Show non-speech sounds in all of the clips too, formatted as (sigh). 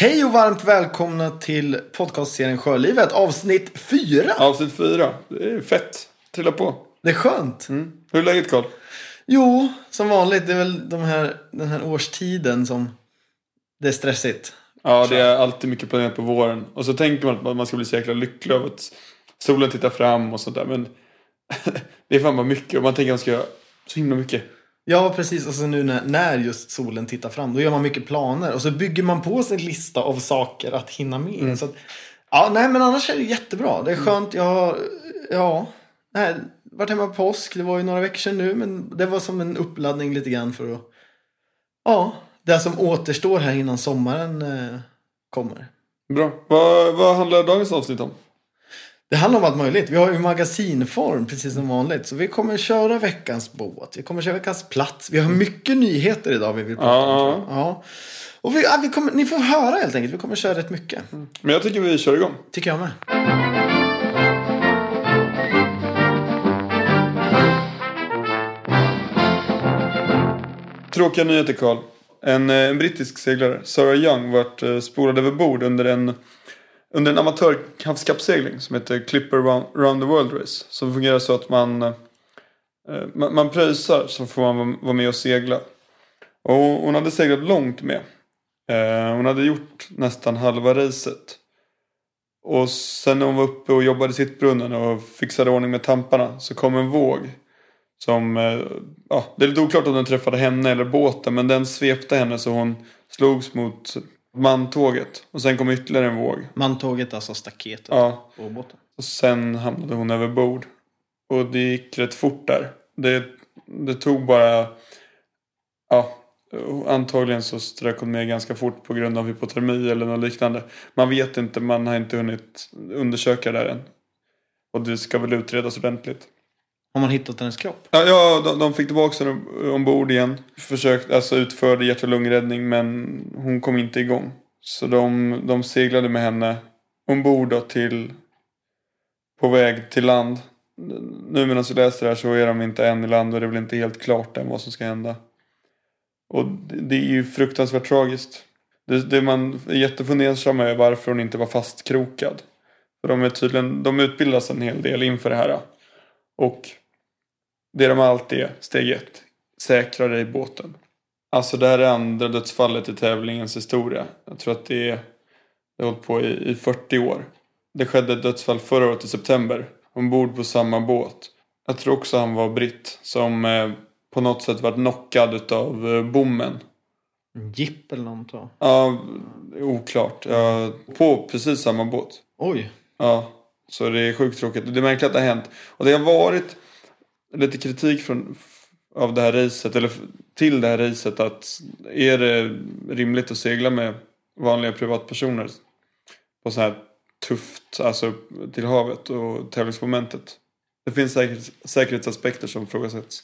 Hej och varmt välkomna till podcastserien Sjölivet, avsnitt 4. Avsnitt fyra. Det är fett. Trilla på. Det är skönt. Mm. Hur är läget Karl? Jo, som vanligt, det är väl de här, den här årstiden som det är stressigt. Ja, det är alltid mycket planerat på våren. Och så tänker man att man ska bli så jäkla lycklig av att solen tittar fram och sånt där. Men (laughs) det är fan bara mycket och man tänker att man ska göra så himla mycket. Ja, precis. Alltså nu när, när just solen tittar fram, då gör man mycket planer. Och så bygger man på sig en lista av saker att hinna med. Så att, ja, nej, men annars är det jättebra. Det är skönt. Jag har, ja, nej, varit hemma på påsk. Det var ju några veckor sedan nu, men det var som en uppladdning lite grann för att, ja, det som återstår här innan sommaren eh, kommer. Bra. Vad, vad handlar dagens avsnitt om? Det handlar om allt möjligt. Vi har ju magasinform precis som vanligt. Så vi kommer köra veckans båt. Vi kommer köra veckans plats. Vi har mycket nyheter idag vi vill prata om. Ja. Och vi, ja, vi kommer, ni får höra helt enkelt. Vi kommer köra rätt mycket. Men jag tycker vi kör igång. Tycker jag med. Tråkiga nyheter Karl. En, eh, en brittisk seglare, Sarah Young, vart eh, spolad över bord under en, under en amatörhavskappsegling som heter Clipper Round, the World Race. Som fungerar så att man, eh, man, man pröjsar så får man vara- med och segla. Och hon hade seglat långt med. Eh, hon hade gjort nästan halva racet. Och sen när hon var uppe och jobbade i sittbrunnen och fixade ordning med tamparna så kom en våg. Som, eh, ja, det är lite oklart om den träffade henne eller båten men den svepte henne så hon slogs mot mantåget. Och sen kom ytterligare en våg. Mantåget, alltså staketet Ja, på båten. och sen hamnade hon över bord. Och det gick rätt fort där. Det, det tog bara, ja, antagligen så strök hon med ganska fort på grund av hypotermi eller något liknande. Man vet inte, man har inte hunnit undersöka det där än. Och det ska väl utredas ordentligt. Har man hittat hennes kropp? Ja, ja de, de fick tillbaka henne ombord igen. Försökte, alltså utförde hjärt och lungräddning men hon kom inte igång. Så de, de seglade med henne ombord då till på väg till land. Nu medan vi läser det här så är de inte än i land och det är väl inte helt klart än vad som ska hända. Och det, det är ju fruktansvärt tragiskt. Det, det man är jättefundersam är varför hon inte var fastkrokad. För de är tydligen, de utbildas en hel del inför det här. Och det de alltid är, steg ett, säkra dig i båten. Alltså det här är andra dödsfallet i tävlingens historia. Jag tror att det är, det har hållit på i, i 40 år. Det skedde ett dödsfall förra året i september. Ombord på samma båt. Jag tror också han var britt. Som eh, på något sätt varit knockad utav eh, bommen. En Jipp eller något då? Ja, oklart. Ja, på precis samma båt. Oj. Ja, så det är sjukt tråkigt. Det är märkligt att det har hänt. Och det har varit lite kritik från, av det här racet, eller till det här racet att är det rimligt att segla med vanliga privatpersoner på så här tufft, alltså till havet och tävlingsmomentet. Det finns säkerhets, säkerhetsaspekter som ifrågasätts.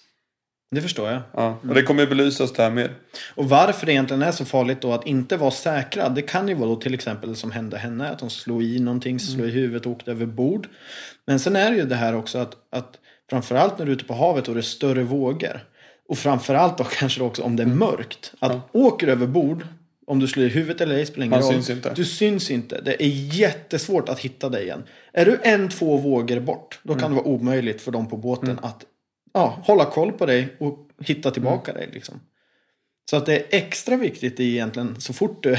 Det förstår jag. Ja, och det kommer ju belysas det här mer. Och varför det egentligen är så farligt då att inte vara säkra. Det kan ju vara då till exempel som hände henne. Att hon slog i någonting, slog i huvudet och åkte över bord. Men sen är det ju det här också att, att framförallt när du är ute på havet och det är större vågor. Och framförallt då (laughs) kanske också om det är mörkt. Att åker över bord. Om du slår i huvudet eller ej spelar ingen roll. syns inte. Du syns inte. Det är jättesvårt att hitta dig igen. Är du en, två vågor bort. Då kan det vara omöjligt för dem på båten att ja, hålla koll på dig och hitta tillbaka dig. Liksom. Så att det är extra viktigt i egentligen så fort du, (laughs)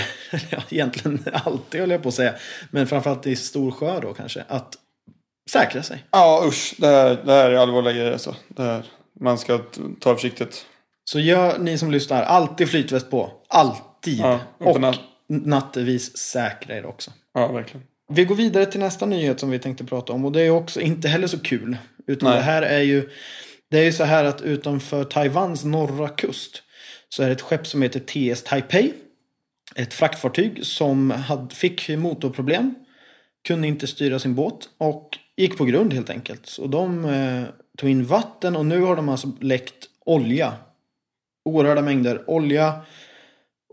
ja, egentligen (laughs) alltid höll jag på att säga, men framförallt i stor sjö då kanske, att säkra sig. Ja usch, det här, det här är allvarliga grejer alltså. Det här, man ska ta försiktigt. Så gör ni som lyssnar, alltid flytväst på. Alltid. Ja, och och på natt- nattevis säkra er också. Ja, verkligen. Vi går vidare till nästa nyhet som vi tänkte prata om och det är också inte heller så kul. Utan Nej. det här är ju Det är ju så här att utanför Taiwans norra kust så är det ett skepp som heter TS Taipei. Ett fraktfartyg som hade, fick motorproblem. Kunde inte styra sin båt och gick på grund helt enkelt. Så de eh, tog in vatten och nu har de alltså läckt olja. Oerhörda mängder olja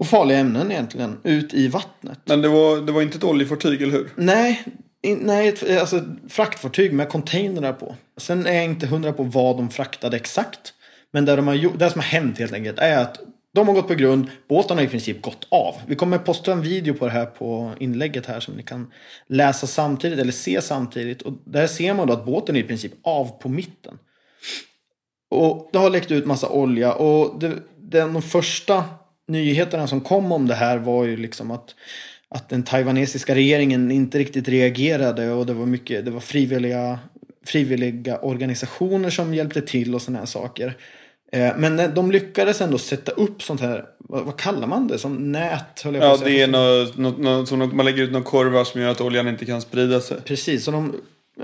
och farliga ämnen egentligen ut i vattnet. Men det var, det var inte ett oljefartyg, eller hur? Nej, in, nej ett, alltså fraktfartyg med containrar på. Sen är jag inte hundra på vad de fraktade exakt. Men det, de har det som har hänt helt enkelt är att de har gått på grund, båten har i princip gått av. Vi kommer posta en video på det här på inlägget här som ni kan läsa samtidigt eller se samtidigt. Och där ser man då att båten är i princip av på mitten. Och det har läckt ut massa olja och det, den, de första nyheterna som kom om det här var ju liksom att att den taiwanesiska regeringen inte riktigt reagerade och det var mycket, det var frivilliga, frivilliga organisationer som hjälpte till och sådana här saker. Eh, men de lyckades ändå sätta upp sånt här, vad, vad kallar man det? Som nät? Höll jag Ja, på att säga. det är något, något, något, som man lägger ut några korvar som gör att oljan inte kan sprida sig. Precis, så de,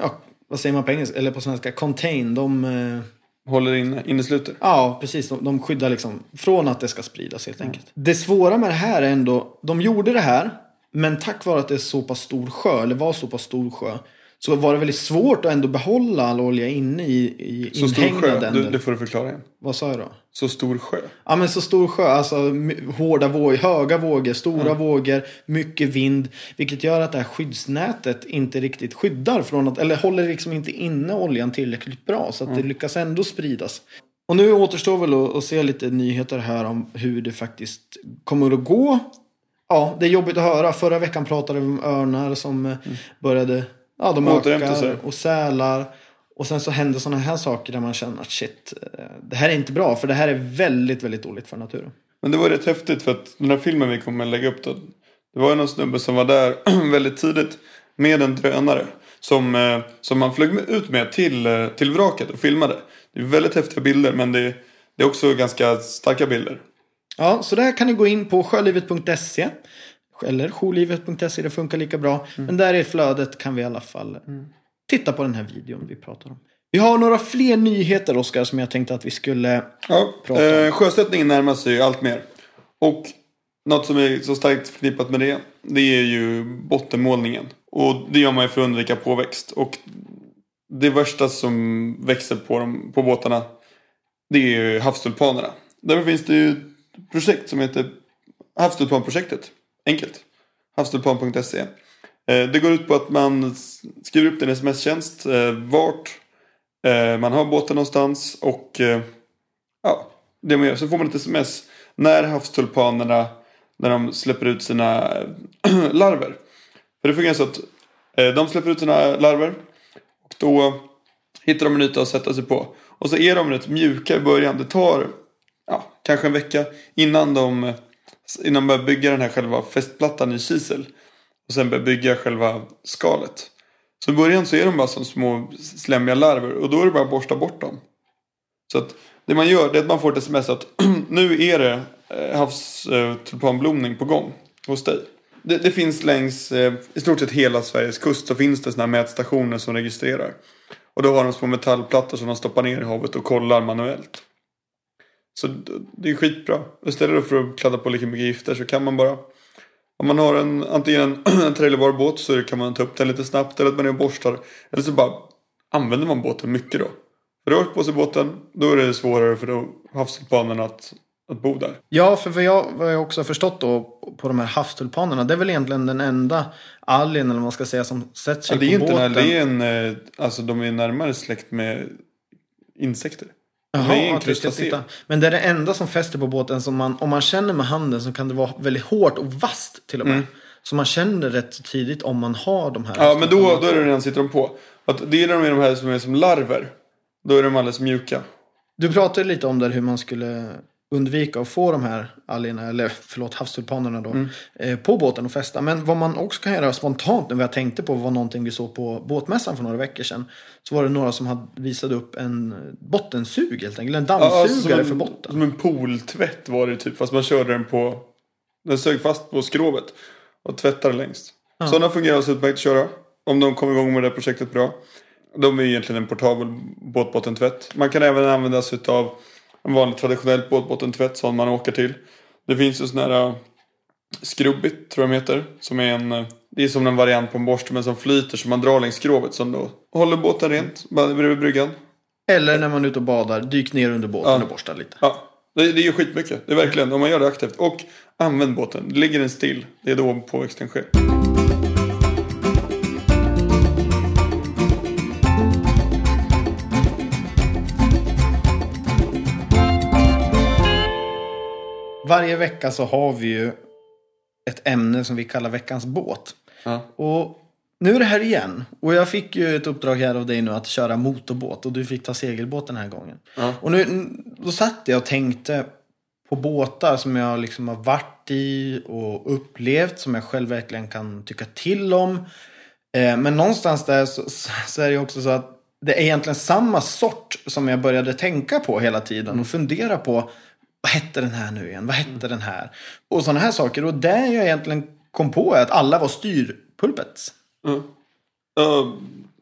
ja, vad säger man på engelska, eller på svenska, contain, de, eh, Håller inne, innesluter. ja precis, de, de skyddar liksom från att det ska spridas helt enkelt. Det svåra med det här är ändå, de gjorde det här, men tack vare att det är så pass stor sjö, eller var så pass stor sjö, så var det väldigt svårt att ändå behålla all olja inne i, i Så stor sjö, du, det får du förklara igen. Vad sa jag då? Så stor sjö. Ja men så stor sjö, alltså hårda vågor, höga vågor, stora vågor, mycket vind. Vilket gör att det här skyddsnätet inte riktigt skyddar från att, eller håller liksom inte inne oljan tillräckligt bra. Så att det lyckas ändå spridas. Och nu återstår väl att, att se lite nyheter här om hur det faktiskt kommer att gå. Ja, det är jobbigt att höra. Förra veckan pratade vi om örnar som eh, började, ja de Återhämta sig. och sälar. Och sen så händer sådana här saker där man känner att shit, eh, det här är inte bra. För det här är väldigt, väldigt dåligt för naturen. Men det var rätt häftigt för att den här filmen vi kommer lägga upp då. Det var ju någon snubbe som var där (clears throat) väldigt tidigt med en drönare. Som, eh, som man flög ut med till, eh, till vraket och filmade. Det är väldigt häftiga bilder men det, det är också ganska starka bilder. Ja, så där kan ni gå in på sjölivet.se. Eller jourlivet.se, det funkar lika bra. Men där i flödet kan vi i alla fall eh, titta på den här videon vi pratar om. Vi har några fler nyheter, Oskar, som jag tänkte att vi skulle... Ja, Prata om. eh, sjösättningen närmar sig ju allt mer. Och något som är så starkt förknippat med det, det är ju bottenmålningen. Och det gör man ju för att undvika påväxt. Och det värsta som växer på, dem, på båtarna, det är ju havstulpanerna. Därför finns det ju ett projekt som heter Havstulpanprojektet. Enkelt. Havstulpan.se. Eh, det går ut på att man skriver upp en sms-tjänst eh, vart eh, man har båten någonstans och Ja, det man gör. Så får man ett sms när havstulpanerna när de släpper ut sina (clears throat) larver. För det fungerar så att de släpper ut sina larver och då hittar de en yta att sätta sig på. Och så är de rätt mjuka i början. Det tar ja, kanske en vecka innan de, innan man börjar bygga den här själva fästplattan i kisel. Och sen börjar bygga själva skalet. Så i början så är de bara som små slemmiga larver och då är det bara att borsta bort dem. Så att det man gör det är att man får ett sms att (clears throat) nu är det eh, havstulpanblomning på gång hos dig. Det, det finns längs eh, i stort sett hela Sveriges kust så finns det sådana här mätstationer som registrerar. Och då har de små metallplattor som de stoppar ner i havet och kollar manuellt. Så det är skitbra. Istället för att kladda på lika mycket gifter så kan man bara om man har en, antingen en, (clears throat) en trailerbar båt så kan man ta upp den lite snabbt eller att man är och borstar. Eller så bara använder man båten mycket då. Rör på sig båten, då är det svårare för havstulpanerna att, att bo där. Ja, för vad jag, vad jag också har förstått då på de här havstulpanerna. Det är väl egentligen den enda algen, eller vad man ska säga, som sätter sig Ja, det är på båten. en, det är en, eh, alltså de är närmare släkt med insekter. Jaha, att vi ska. Men det är det enda som fäster på båten som man, om man känner med handen så kan det vara väldigt hårt och vasst till och med. Så man känner rätt tidigt om man har de här. Mm. Ja, men då, då är det redan sitter de på. Att det är de de här som är som larver. Då är de alldeles mjuka. Du pratade lite om där hur man skulle undvika att få de här algerna, eller förlåt havstulpanerna då, Mm. eh, på båten och fästa. Men vad man också kan göra spontant, vad jag tänkte på var någonting vi såg på båtmässan för några veckor sedan. Så var det några som hade visat upp en bottensug helt enkelt, en Ja, alltså dammsugare för en, botten. Som en pooltvätt var det typ. Fast man körde den på... Den sög fast på skrovet. Och tvättade längst. Sådana fungerar alltså utmärkt att köra. Om de kommer igång med det projektet bra. De är egentligen en portabel båtbottentvätt. Man kan även använda sig av en vanlig traditionell båtbottentvätt som man åker till. Det finns ju sådana här äh, skrubbit tror jag de heter. Som är en, äh, det är som en variant på en borste men som flyter så man drar längs skrovet som då håller båten rent bredvid bryggan. Eller när man är ute och badar, dyk ner under båten Ja. och borsta lite. Ja, det, det är ju skitmycket. Det är verkligen, om man gör det aktivt. Och använd båten. Ligger den still, det är då påväxten sker. Varje vecka så har vi ju ett ämne som vi kallar veckans båt. Ja. Och nu är det här igen. Och jag fick ju ett uppdrag här av dig nu att köra motorbåt. Och du fick ta segelbåt den här gången. Ja. Och nu, då satt jag och tänkte på båtar som jag liksom har varit i och upplevt. Som jag själv verkligen kan tycka till om. Eh, men någonstans där så, (laughs) så är det också så att det är egentligen samma sort som jag började tänka på hela tiden. Och fundera på vad hette den här nu igen? Vad hette den här? Och sådana här saker. Och det jag egentligen kom på är att alla var styrpulpets. Ja. ja,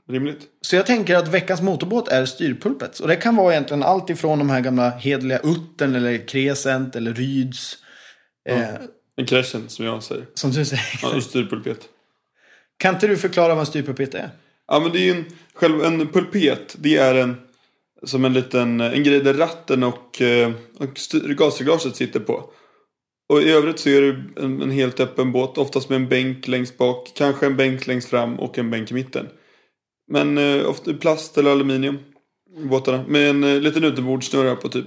rimligt. Så jag tänker att veckans motorbåt är styrpulpets. Och det kan vara egentligen allt ifrån de här gamla hedliga Uttern eller Crescent eller Ryds. Eh, En crescent som jag säger. som du säger. Ja, styrpulpet. Kan inte du förklara vad en styrpulpet är? Ja men det är ju en, själv, en pulpet. Det är en, som en liten, en grej där ratten och, eh, och gasreglaget sitter på. Och i övrigt så är det en, en helt öppen båt. Oftast med en bänk längst bak. Kanske en bänk längst fram och en bänk i mitten. Men eh, ofta plast eller aluminium. Båtarna. Med en eh, liten utombordssnurra på typ.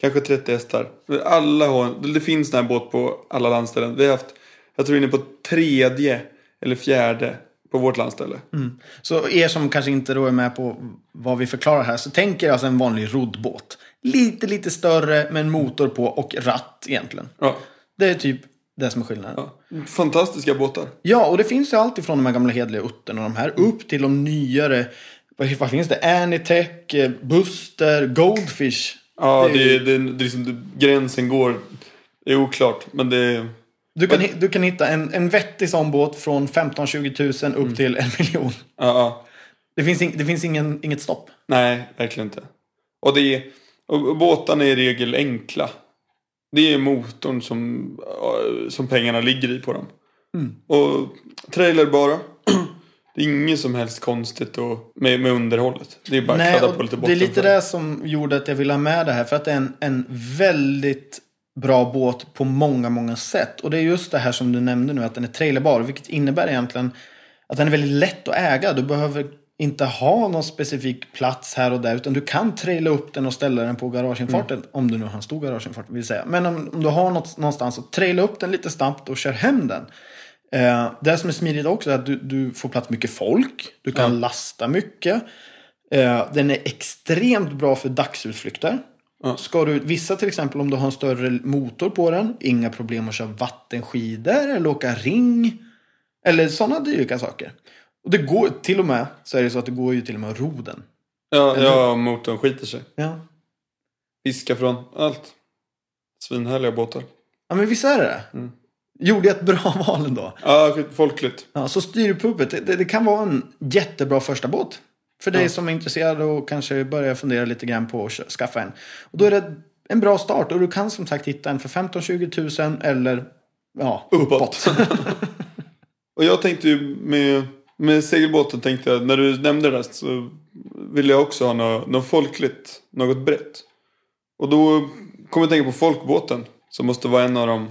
Kanske 30 hästar. Alla har, det finns den här båt på alla landställen. Vi har haft, jag tror inne på tredje eller fjärde på vårt landställe. Så er som kanske inte då är med på vad vi förklarar här. Så tänk er alltså en vanlig roddbåt. Lite, lite större med en motor på och ratt egentligen. Ja. Det är typ det som är skillnaden. Ja. ja. Fantastiska båtar. och det finns ju allt ifrån de här gamla hedliga Uttern och de här upp till de nyare. Vad, finns det? Anitech, eh, Buster, Goldfish. Ja, Det det, är det, det, är liksom, gränsen går, är oklart. Men det är, Du kan, du kan hitta en, en vettig sån båt från 15-20 000 upp till en miljon. ja, ja. Det finns, ing, det finns ingen, inget stopp. Nej, verkligen inte. Och, det är, och båtarna är i regel enkla. Det är motorn som, som pengarna ligger i på dem. Och trailer bara. (clears throat) Det är inget som helst konstigt och, med, med underhållet. Det är bara Nej, kladda på lite det är lite det som gjorde att jag ville ha med det här. För att det är en, en väldigt bra båt på många, många sätt. Och det är just det här som du nämnde nu, att den är trailerbar. Vilket innebär egentligen att den är väldigt lätt att äga. Du behöver inte ha någon specifik plats här och där. Utan du kan traila upp den och ställa den på garageinfarten. Om du nu har en stor garageinfart vill säga. Men om, om du har något, någonstans att traila upp den lite snabbt och kör hem den. Eh, det som är smidigt också är att du, du får plats mycket folk. Du kan lasta mycket. Eh, den är extremt bra för dagsutflykter. Ja. Ska du, vissa till exempel om du har en större motor på den. Inga problem att köra vattenskidor eller åka ring. Eller sådana dylika saker. Och det går till och med så är det så att det går ju till och med att ro den. Ja, ja, motorn skiter sig. Ja. Fiska från allt. Svinhärliga båtar. ja, men visst är det det? Mm. Gjorde jag ett bra (laughs) val ändå? Ja, folkligt. Ja, så styrpuppet, det, det, det kan vara en jättebra första båt. För dig som är intresserad och kanske börjar fundera lite grann på att skaffa en. Och då är det en bra start och du kan som sagt hitta en för 15-20 000 eller ja, uppåt. (laughs) Och jag tänkte ju med, med segelbåten tänkte jag, när du nämnde det så ville jag också ha något, något folkligt, något brett. Och då kom jag att tänka på folkbåten. Som måste vara en av de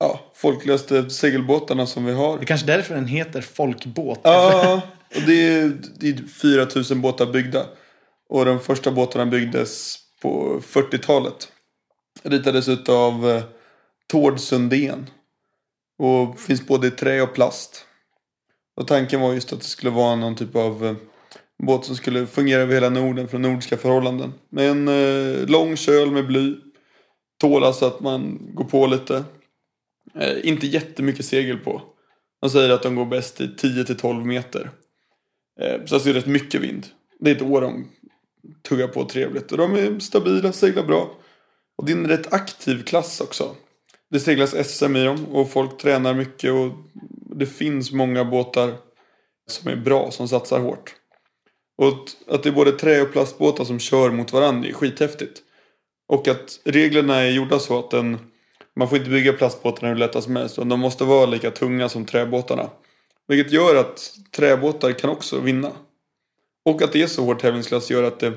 ja, folkligaste segelbåtarna som vi har. Det är kanske därför den heter folkbåt. Ja, (laughs) det är, det är 4000 båtar byggda. Och de första båtarna byggdes på 40-talet. Ritades utav eh, Tord Sundén. Och finns både i trä och plast. Och tanken var just att det skulle vara någon typ av eh, båt som skulle fungera över hela Norden för nordiska förhållanden. Med en eh, lång köl med bly. Tåla så alltså att man går på lite. Eh, inte jättemycket segel på. De säger att de går bäst i 10-12 meter. Eh, så så det är rätt mycket vind. Det är ett år de tuggar på trevligt. Och de är stabila, seglar bra. Och det är en rätt aktiv klass också. Det seglas SM i dem och folk tränar mycket och det finns många båtar som är bra, som satsar hårt. Och att- att det är både trä och plastbåtar som kör mot varandra är skithäftigt. Och att reglerna är gjorda så att den, man får inte bygga plastbåtarna hur lätta som helst. utan De måste vara lika tunga som träbåtarna. Vilket gör att träbåtar kan också vinna. Och att det är så hård tävlingsklass gör att det,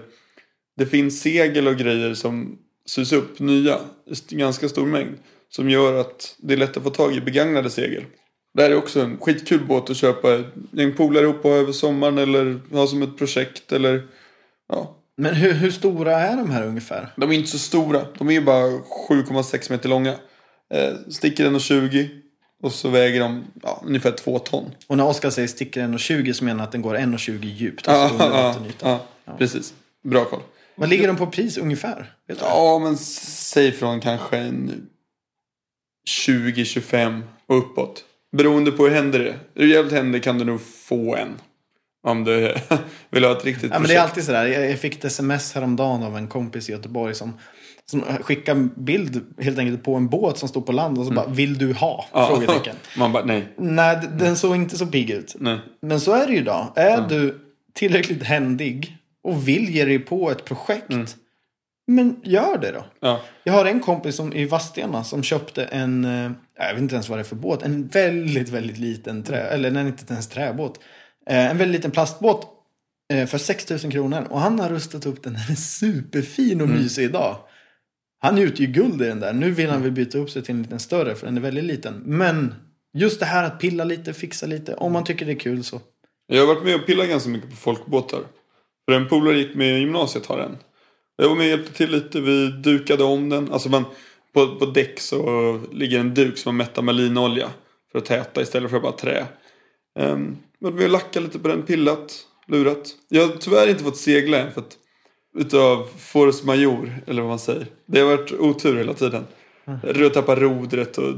det finns segel och grejer som sys upp nya i ganska stor mängd. Som gör att det är lätt att få tag i begagnade segel. Det här är också en skitkul båt att köpa ett gäng polare ihop och ha över sommaren eller ha som ett projekt eller ja. Men hur, hur stora är de här ungefär? De är inte så stora. De är ju bara 7,6 meter långa. Eh, sticker 1,20 och så väger de ja, ungefär 2 ton. Och när Oskar säger sticker 1,20 så menar han att den går 1,20 djupt. Ja, Alltså under ja, vattenytan. ja, precis. Bra koll. Vad ligger de på pris ungefär? Ja, men säg från kanske en 20-25 och uppåt. Beroende på hur händer det. Hur jävligt händer kan du nog få en. Om du (laughs) vill ha ett riktigt Ja, men det är alltid sådär. Jag jag fick ett sms häromdagen av en kompis i Göteborg som, som skickade en bild helt enkelt på en båt som stod på land och så bara Vill du ha? Ja. Frågetecken. (laughs) Man bara nej. Nej, den såg inte så pigg ut. nej. Men så är det ju idag. Är du tillräckligt händig och vill ge dig på ett projekt. Men gör det då. Ja. Jag har en kompis som, i Vadstena som köpte en, eh, jag vet inte ens vad det är för båt, en väldigt, väldigt liten trä, eller nej, inte ens träbåt. Eh, En väldigt liten plastbåt eh, för 6000 kronor. Och han har rustat upp den. Den är superfin och mysig idag. Han njuter ju guld i den där. Nu vill han väl byta upp sig till en liten större för den är väldigt liten. Men just det här att pilla lite, fixa lite. Om man tycker det är kul så. Jag har varit med och pillat ganska mycket på folkbåtar. För en polare gick med i gymnasiet har en. Jag var med och hjälpte till lite. Vi dukade om den. Alltså man, på, på däck så ligger en duk som man mättar med linolja. För att täta istället för bara trä. Um, men vi har lackat lite på den, pillat, lurat. Jag har tyvärr inte fått segla än. För att, utav force major, eller vad man säger. Det har varit otur hela tiden. Jag tappade rodret och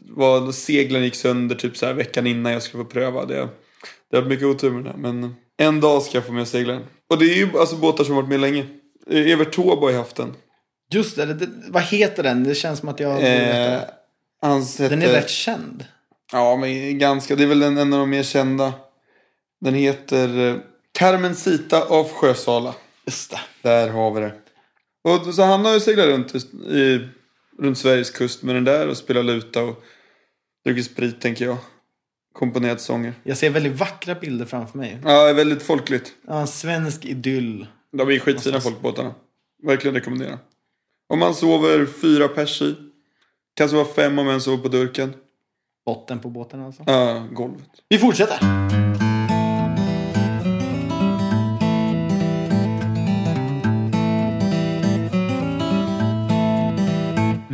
var, seglen gick sönder typ så här veckan innan jag skulle få pröva. Det, det har varit mycket otur med det. här, Men en dag ska jag få med den. Och det är ju alltså båtar som varit med länge. Evert Taube har ju haft den. Just det, det, vad heter den? Det känns som att jag... Eh, hans hette... den är rätt känd. Ja, men ganska. Det är väl en, en av de mer kända. Den heter eh, Carmencita av Sjösala. Just det. Där har vi det. Och så han har ju seglat runt i, runt Sveriges kust med den där och spelat luta och druckit sprit tänker jag. Komponerat sånger. Jag ser väldigt vackra bilder framför mig. Ja, det är väldigt folkligt. Ja, en svensk idyll. De är skitfina folkbåtarna. Verkligen rekommendera. Om man sover fyra pers i. Kan sova fem om en sover på durken. Botten på båten alltså. Ja, golvet. Vi fortsätter.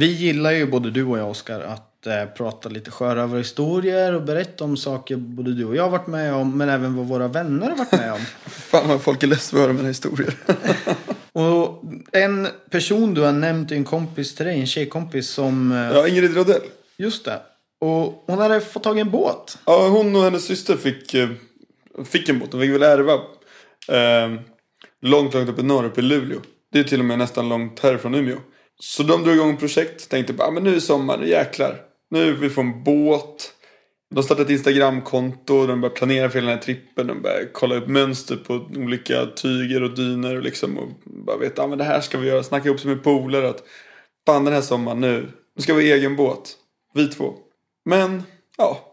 Vi gillar ju både du och jag Oskar att eh, prata lite sjörövarhistorier och berätta om saker både du och jag har varit med om men även vad våra vänner har varit med om. (laughs) Fan vad folk är less för mina historier. (laughs) och en person du har nämnt är en kompis till dig, en tjejkompis som... Eh, ja, Ingrid Rodell. Just det. Och hon hade fått tag i en båt. Ja, hon och hennes syster fick, eh, fick en båt. De fick väl ärva. Eh, långt, långt uppe i norr, uppe i Luleå. Det är till och med nästan långt härifrån Umeå. Så de drog igång ett projekt. Tänkte bara, ah, men nu är sommar, nu jäklar. Nu vill vi få en båt. De startade ett Instagramkonto. De började planera för hela den här trippen. De började kolla upp mönster på olika tyger och dyner. Och, liksom, och bara veta, ja men det här ska vi göra. Snacka ihop sig med polare. Att, fan den här sommaren nu. Nu ska vi ha egen båt. Vi två. Men, ja.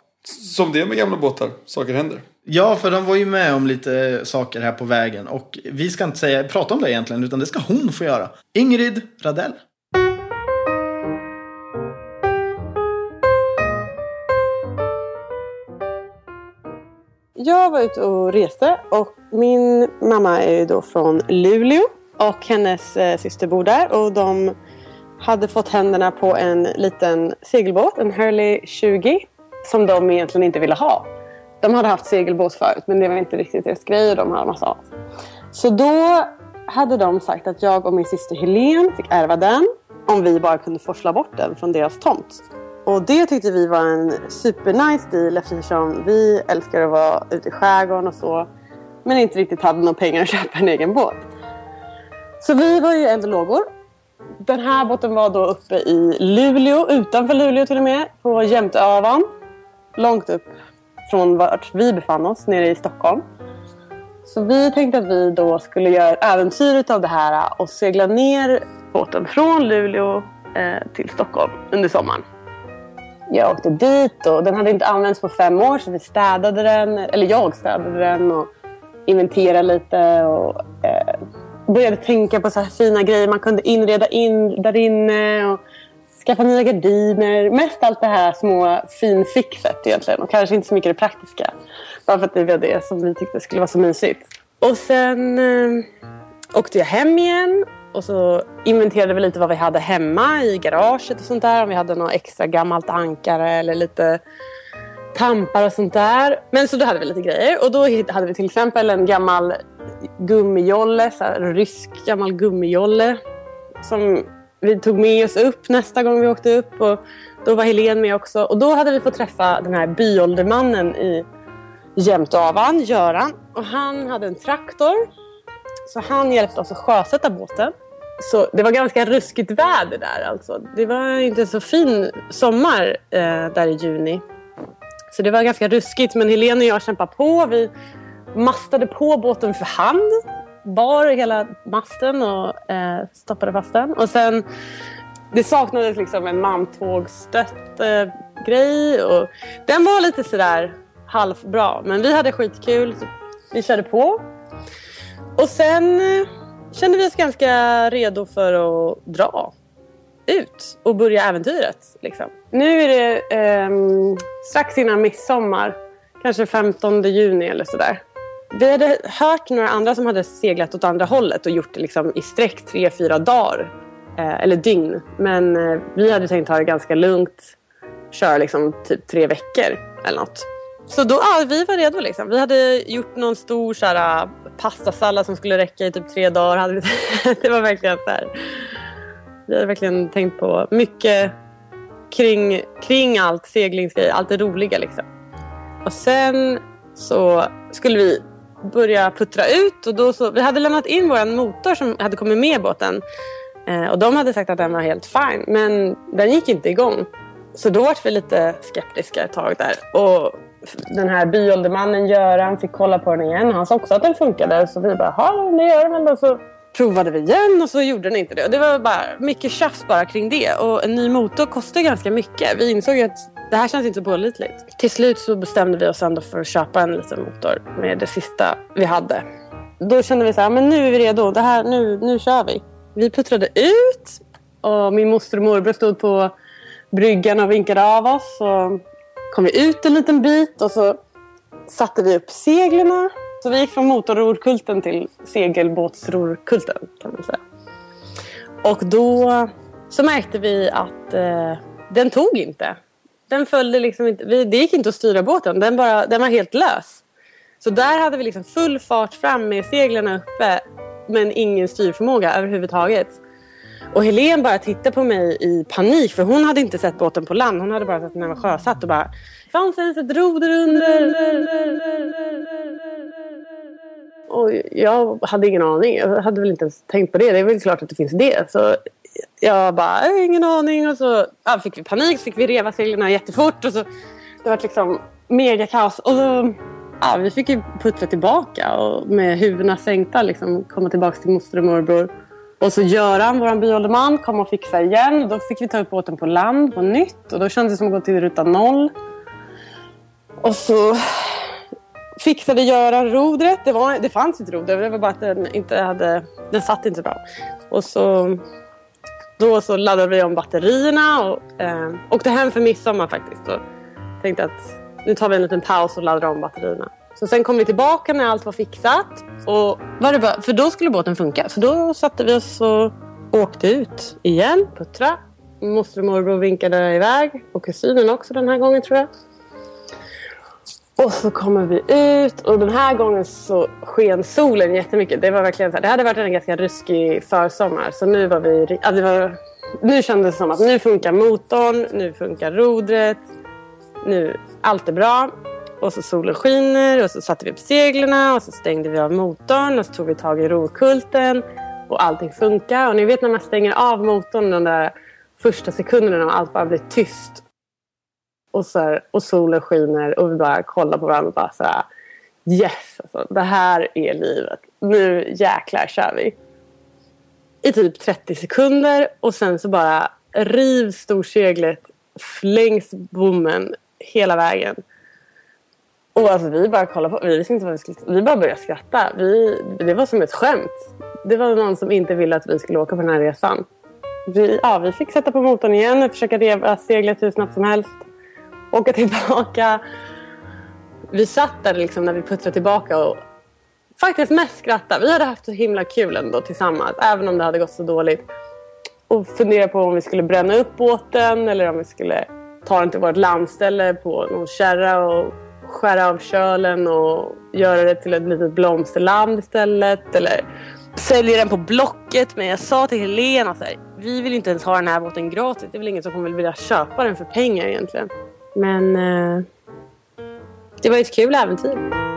Som det är med gamla båtar. Saker händer. Ja, för de var ju med om lite saker här på vägen. Och vi ska inte säga, prata om det egentligen, utan det ska hon få göra. Ingrid Radell. Jag var ute och reste och min mamma är ju då från Luleå och hennes eh, syster bor där och de hade fått händerna på en liten segelbåt, en Hurley 20 som de egentligen inte ville ha. De hade haft segelbåt förut men det var inte riktigt deras grej och de hade massa annat. Så då hade de sagt att jag och min syster Helene fick ärva den om vi bara kunde forsla bort den från deras tomt. Och det tyckte vi var en supernice deal eftersom vi älskar att vara ute i skärgården och så. Men inte riktigt hade några pengar att (laughs) köpa en egen båt. Så vi var ju eld lågor. Den här båten var då uppe i Luleå, utanför Luleå till och med, på Jämtöavan. Långt upp från vart vi befann oss, nere i Stockholm. Så vi tänkte att vi då skulle göra äventyret av det här och segla ner båten från Luleå eh, till Stockholm under sommaren. Jag åkte dit och den hade inte använts på fem år så vi städade den, eller jag städade den och inventerade lite och eh, började tänka på så här fina grejer man kunde inreda in där inne och skaffa nya gardiner. Mest allt det här små finfixet egentligen och kanske inte så mycket det praktiska. Bara för att det var det som vi tyckte skulle vara så mysigt. Och sen eh, åkte jag hem igen och så inventerade vi lite vad vi hade hemma i garaget och sånt där. Om vi hade något extra gammalt ankare eller lite tampar och sånt där. Men så då hade vi lite grejer och då hade vi till exempel en gammal gummijolle, så här, rysk gammal gummijolle som vi tog med oss upp nästa gång vi åkte upp. Och då var Helen med också. Och då hade vi fått träffa den här byåldermannen i Jämtavan, Göran. Och han hade en traktor. Så han hjälpte oss att sjösätta båten. Så det var ganska ruskigt väder där alltså. Det var inte så fin sommar eh, där i juni. Så det var ganska ruskigt men Helene och jag kämpade på. Vi mastade på båten för hand. Bar hela masten och eh, stoppade fast den. Och sen det saknades liksom en mantågsstött eh, grej. Och den var lite sådär halvbra. Men vi hade skitkul. Vi körde på. Och sen eh, kände vi oss ganska redo för att dra ut och börja äventyret. Liksom. Nu är det eh, strax innan midsommar, kanske 15 juni eller sådär. Vi hade hört några andra som hade seglat åt andra hållet och gjort det liksom i sträck tre, fyra dagar. Eh, eller dygn. Men eh, vi hade tänkt ha det ganska lugnt. Köra liksom typ tre veckor eller något. Så då, ja, vi var redo liksom. Vi hade gjort någon stor så här, äh, pastasallad som skulle räcka i typ tre dagar. Hade vi, (laughs) det var verkligen så här. Vi hade verkligen tänkt på mycket kring, kring allt seglingsgrejer, allt det roliga liksom. Och sen så skulle vi börja puttra ut och då så, vi hade lämnat in vår motor som hade kommit med i båten. Eh, och de hade sagt att den var helt fine men den gick inte igång. Så då var vi lite skeptiska ett tag där. Och den här byåldermannen Göran fick kolla på den igen. Han sa också att den funkade. Så vi bara, ja det gör den väl då. Så provade vi igen och så gjorde den inte det. Och det var bara mycket tjafs bara kring det. Och en ny motor kostar ganska mycket. Vi insåg att det här känns inte så pålitligt. Till slut så bestämde vi oss ändå för att köpa en liten motor med det sista vi hade. Då kände vi så här, men nu är vi redo. Det här, nu, nu kör vi. Vi puttrade ut och min moster och morbror stod på bryggan och vinkade av oss. Och kom vi ut en liten bit och så satte vi upp seglen. Så vi gick från motorrorkulten till segelbåtsrorkulten kan man säga. Och då så märkte vi att eh, den tog inte. Den följde liksom inte. Vi, det gick inte att styra båten. Den, bara, den var helt lös. Så där hade vi liksom full fart fram med seglen uppe men ingen styrförmåga överhuvudtaget. Och Helen bara tittade på mig i panik för hon hade inte sett båten på land. Hon hade bara sett när den var sjösatt och bara Fanns det ens ett roder under? Och jag hade ingen aning. Jag hade väl inte ens tänkt på det. Det är väl klart att det finns det. Så jag bara, jag ingen aning. Och så ja, fick vi panik. Så fick vi reva seglen jättefort. Och så, det var liksom mega kaos. Och så, ja, vi fick ju putsa tillbaka och med huvudena sänkta liksom, komma tillbaka till moster och morbror. Och så Göran, vår byålderman, kom och fixade igen. Då fick vi ta upp båten på land på nytt och då kändes det som att gå till ruta noll. Och så fixade Göran rodret. Det, var, det fanns ett roder, det var bara att den inte hade... Den satt inte bra. Och så... Då så laddade vi om batterierna och eh, åkte hem för midsommar faktiskt. Och tänkte att nu tar vi en liten paus och laddar om batterierna. Så sen kom vi tillbaka när allt var fixat. Och var det bara, för då skulle båten funka. Så då satte vi oss och åkte ut igen. Puttra. Moster och morbror vinkade iväg. Och kusinen också den här gången tror jag. Och så kommer vi ut och den här gången så sken solen jättemycket. Det var verkligen så här, det hade varit en ganska ruskig försommar. Så nu var vi... Ja, det var, nu kändes det som att nu funkar motorn, nu funkar rodret. Nu, allt är bra. Och så solen skiner och så satte vi upp seglen och så stängde vi av motorn och så tog vi tag i rokulten och allting funkar. Och ni vet när man stänger av motorn de där första sekunderna och allt bara blir tyst. Och, så här, och solen skiner och vi bara kollar på varandra och bara så här, Yes, alltså, det här är livet. Nu jäklar kör vi. I typ 30 sekunder och sen så bara rivs storseglet längs bommen hela vägen. Och alltså vi bara kollade på, vi visste inte vad vi skulle, vi bara började skratta. Vi, det var som ett skämt. Det var någon som inte ville att vi skulle åka på den här resan. Vi, ja, vi fick sätta på motorn igen och försöka reva seglet hur snabbt som helst. Åka tillbaka. Vi satt där liksom när vi puttrade tillbaka och faktiskt mest skratta. Vi hade haft så himla kul ändå tillsammans, även om det hade gått så dåligt. Och funderade på om vi skulle bränna upp båten eller om vi skulle ta den till vårt landställe på någon kärra och skära av kölen och göra det till ett litet blomsterland istället. Eller sälja den på Blocket. Men jag sa till Helena att vi vill inte ens ha den här båten gratis. Det är väl ingen som kommer vilja köpa den för pengar egentligen. Men eh, det var ett kul äventyr.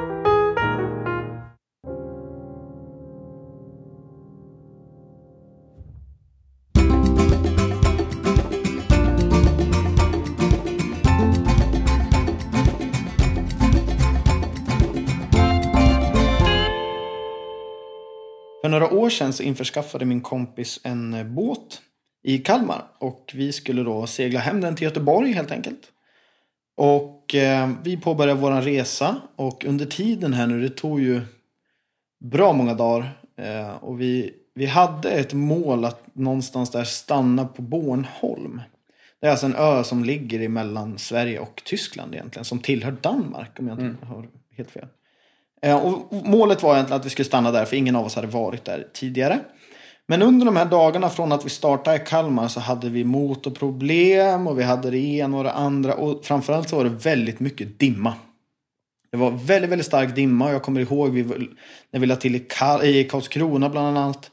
För några år sedan så införskaffade min kompis en eh, båt i Kalmar. Och vi skulle då segla hem den till Göteborg helt enkelt. Och eh, vi påbörjade vår resa. Och under tiden här nu, det tog ju bra många dagar. Eh, och vi, vi hade ett mål att någonstans där stanna på Bornholm. Det är alltså en ö som ligger mellan Sverige och Tyskland egentligen. Som tillhör Danmark om jag inte mm. har helt fel. Eh, och målet var egentligen att vi skulle stanna där för ingen av oss hade varit där tidigare. Men under de här dagarna från att vi startade i Kalmar så hade vi motorproblem och vi hade det ena och det andra. Och framförallt så var det väldigt mycket dimma. Det var väldigt, väldigt stark dimma. Jag kommer ihåg vi, när vi lade till i, Kar i Karlskrona bland annat.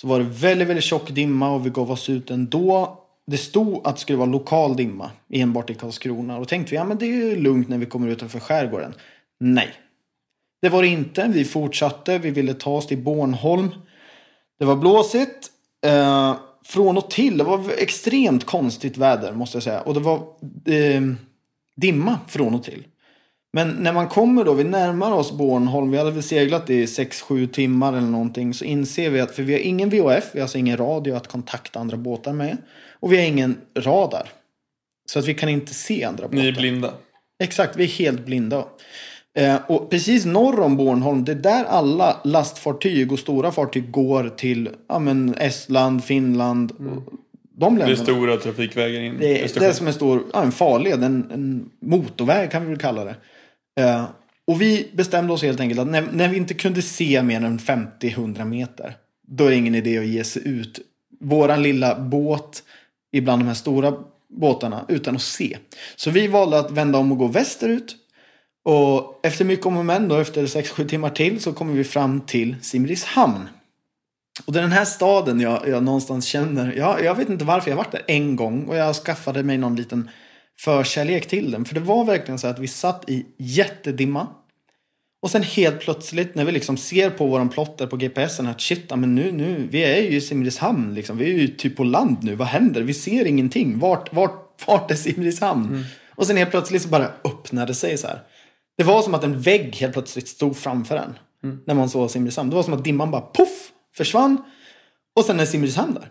Så var det väldigt, väldigt tjock dimma och vi gav oss ut ändå. Det stod att det skulle vara lokal dimma enbart i Karlskrona. Och då tänkte vi, ja men det är ju lugnt när vi kommer utanför skärgården. Nej, det var det inte. Vi fortsatte. Vi ville ta oss till Bornholm. Det var blåsigt. Eh, från och till. Det var extremt konstigt väder måste jag säga. Och det var eh, dimma från och till. Men när man kommer då, vi närmar oss Bornholm, vi hade väl seglat i 6-7 timmar eller någonting, så inser vi att, för vi har ingen VHF, vi har alltså ingen radio att kontakta andra båtar med. Och vi har ingen radar. Så att vi kan inte se andra båtar. Ni är blinda. Exakt, vi är helt blinda. Eh, och precis norr om Bornholm, det är där alla lastfartyg och stora fartyg går till ja, men Estland, Finland. Mm. De länderna. Det är stora trafikvägar in Det är det som är stor, ja, en farled, en, en motorväg kan vi väl kalla det. Eh, och vi bestämde oss helt enkelt att när, när vi inte kunde se mer än 50-100 meter, då är det ingen idé att ge sig ut. Våran lilla båt ibland de här stora båtarna utan att se. Så vi valde att vända om och gå västerut och efter mycket om och men då, efter 6-7 timmar till, så kommer vi fram till Simrishamn. Och det är den här staden jag, jag någonstans känner, jag, jag vet inte varför, jag har varit där en gång och jag skaffade mig någon liten förkärlek till den. För det var verkligen så att vi satt i jättedimma. Och sen helt plötsligt när vi liksom ser på våran plotter på GPSen att shit, men nu, nu, vi är ju i Simrishamn liksom. Vi är ju typ på land nu, vad händer? Vi ser ingenting. Vart, vart, vart är Simrishamn? Mm. Och sen helt plötsligt så bara öppnade sig så här. Det var som att en vägg helt plötsligt stod framför en. Mm. När man såg Simrishamn. Det var som att dimman bara poff försvann. Och sen är Simrishamn där.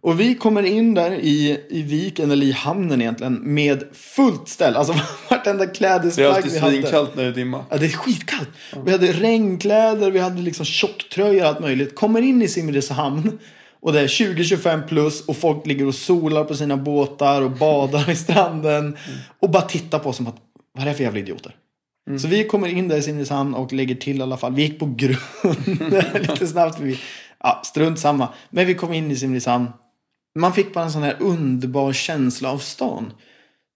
Och vi kommer in där i, i viken, eller i hamnen egentligen, med fullt ställ. Alltså (laughs) vartenda klädesplagg vi hade. Det är alltid svinkallt när det är dimma. Ja, det är skitkallt. Mm. Vi hade regnkläder, vi hade liksom tjocktröjor, allt möjligt. Kommer in i Simrishamn. Och det är 20-25 plus och folk ligger och solar på sina båtar och badar i stranden. Mm. Och bara tittar på oss som att, vad är det för jävla idioter? Mm. Så vi kommer in där i Simrishamn och lägger till i alla fall. Vi gick på grund (laughs) lite snabbt. Vi, ja, strunt samma. Men vi kom in i Simrishamn. Man fick bara en sån här underbar känsla av stan.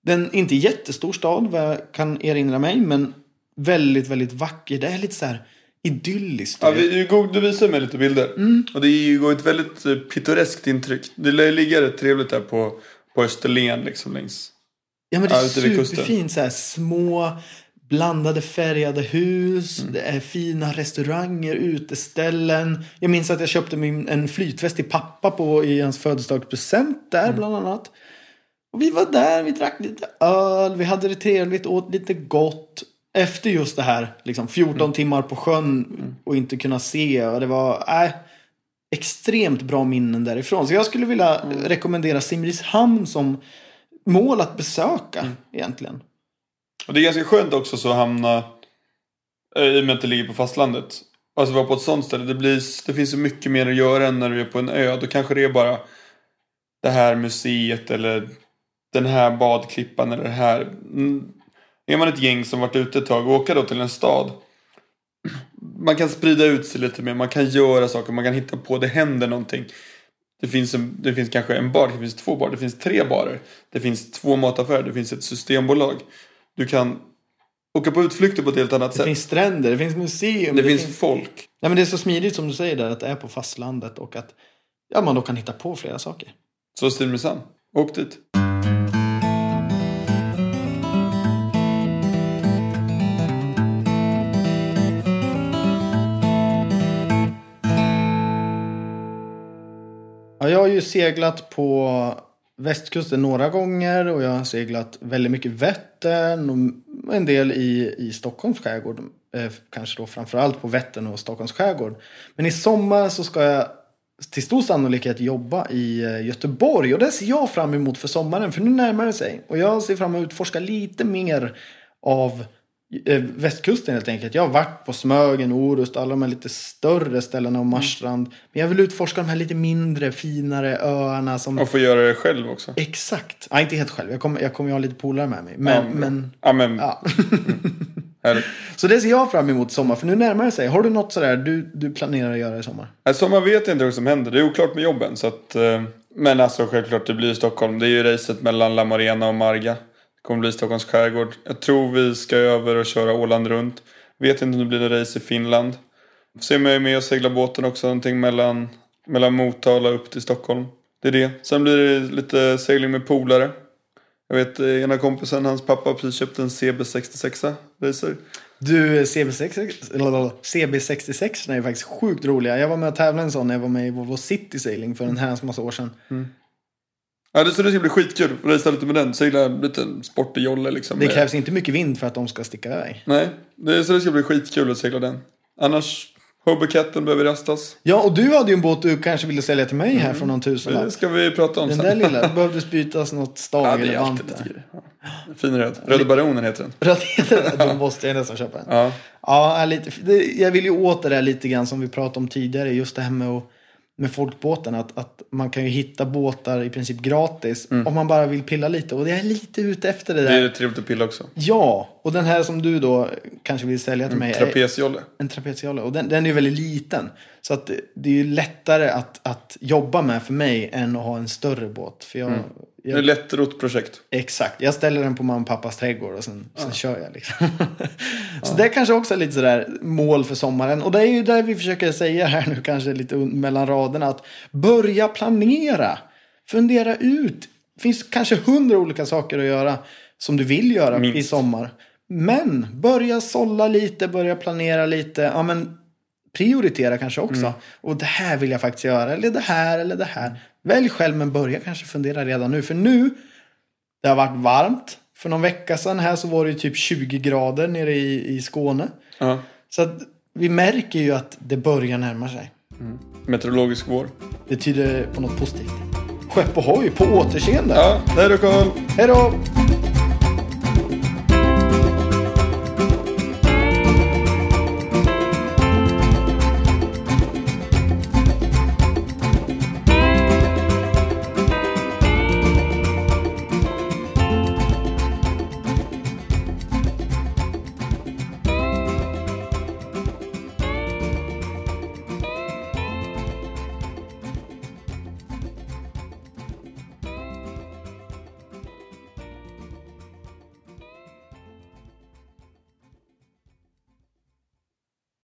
Den inte jättestor stad vad jag kan erinra mig. Men väldigt, väldigt vacker. Det är lite så här idylliskt. Ja, vi, du visade mig lite bilder. Mm. Och det ger ett väldigt eh, pittoreskt intryck. Det ligger rätt trevligt där på, på Österlen liksom längs. Ja men det är superfint. Så här, små blandade färgade hus, mm. det är fina restauranger, uteställen. Jag minns att jag köpte min, en flytväst till pappa på, i hans födelsedagspresent där mm. bland annat. Och vi var där, vi drack lite öl, vi hade det trevligt, åt lite gott. Efter just det här, liksom 14 mm. timmar på sjön mm. och inte kunna se. Och det var äh, extremt bra minnen därifrån. Så jag skulle vilja mm. rekommendera Simrishamn som mål att besöka mm. egentligen. Och det är ganska skönt också så att hamna, eh, i och med att det ligger på fastlandet. Alltså vara på ett sånt ställe. Det, blir, det finns så mycket mer att göra än när du är på en ö. Då kanske det är bara det här museet eller den här badklippan eller det här. Mm. Är man ett gäng som varit ute ett tag och åka då till en stad. man kan sprida ut sig lite mer. Man kan göra saker. Man kan hitta på. Det händer någonting. Det finns, en, det finns kanske en bar. Det finns två bar. Det finns tre barer. Det finns två mataffärer. Det finns ett systembolag. Du kan åka på utflykter på ett helt annat Det sätt. finns stränder, det finns museum. det, finns folk. Ja, men det är så smidigt som du säger där att det är på fastlandet och att ja, man då kan hitta på flera saker. Så Simrishamn. Åk dit. Ja, jag har ju seglat på västkusten några gånger och jag har seglat väldigt mycket Vättern och en del i, i Stockholms skärgård. Eh, kanske då framförallt på Vättern och Stockholms skärgård. Men i sommar så ska jag till stor sannolikhet jobba i eh, Göteborg och det ser jag fram emot för sommaren för nu närmar det sig. Och jag ser fram emot att utforska lite mer av eh, västkusten helt enkelt. Jag har varit på Smögen, Orust, alla de här lite större ställena och Marstrand. Men jag vill utforska de här lite mindre, finare öarna som... Och få göra det själv också. Exakt. Ja, inte helt själv. Jag kommer, jag kommer ju ha lite polare med mig. Men, Ja, men Ja, men ja. härligt. (laughs) Så det ser jag fram emot sommar. För nu närmar det sig. Har du något sådär du, du planerar att göra i sommar? Nej, sommar vet jag inte vad som händer. Det är oklart med jobben. Så att, eh, men alltså självklart, det blir Stockholm. Det är ju racet mellan La Morena och Marga. Kommer bli Stockholms skärgård. Jag tror vi ska över och köra Åland runt. Vet inte om det blir en race i Finland. Får se om jag är med och seglar båten också. Någonting mellan, mellan Motala upp till Stockholm. Det är det. Sen blir det lite segling med polare. Jag vet eh, ena kompisen, hans pappa har precis köpt en CB66 racer. Du, CB66, eller CB66 är faktiskt sjukt roliga. Jag var med och tävlade en sån när jag var med i Volvo City Sailing för en herrans massa år sedan. Ja, det, så det ska bli skitkul. Racea lite med den. Segla en liten sportig jolle liksom. Det krävs inte mycket vind för att de ska sticka iväg. Nej, det, så det ska bli skitkul att segla den. Annars, Hobbycatten behöver rastas. Ja, och du hade ju en båt du kanske ville sälja till mig här för någon Det tusenlapp. ska vi prata om Den sen. där lilla, (laughs) behövdes bytas något stag Ja, det eller vant. grejer. Ja. Fin röd. Röda Baronen heter den. Att heter det, då måste jag nästan köpa den. Ja. Ja, lite, det, jag vill ju åt det där lite grann som vi pratade om tidigare. Just det här med, att, med folkbåten. Att, att man kan ju hitta båtar i princip gratis. Om man bara vill pilla lite. Och jag är lite ute efter det Det där. är trevligt att pilla också. Ja, och den här som du då kanske vill sälja till mig. är Trapezjolle. en trapezjolle. Och den, den är ju väldigt liten. Så att det- det är ju lättare att, att jobba med för mig än att ha en större båt. För jag, Det är ett jag, lättrott projekt. exakt, jag ställer den på mamma och pappas trädgård och sen, sen kör jag liksom. (laughs) så det är kanske också är lite sådär mål för sommaren. Och det är ju där vi försöker säga här nu kanske lite mellan raderna. Att börja planera. Fundera ut. Det finns kanske hundra olika saker att göra som du vill göra Minst. i sommar. Men börja sålla lite, börja planera lite. Ja, men prioritera kanske också. Mm. Och det här vill jag faktiskt göra. Eller det här eller det här. Välj själv men börja kanske fundera redan nu. För nu, det har varit varmt. För någon vecka sedan här så var det ju typ 20 grader nere i, i Skåne. Ja. Så att vi märker ju att det börjar närma sig. Meteorologisk vår. Det tyder på något positivt. Skepp och hoj, på återseende. Ja, hej då Carl. Hej då!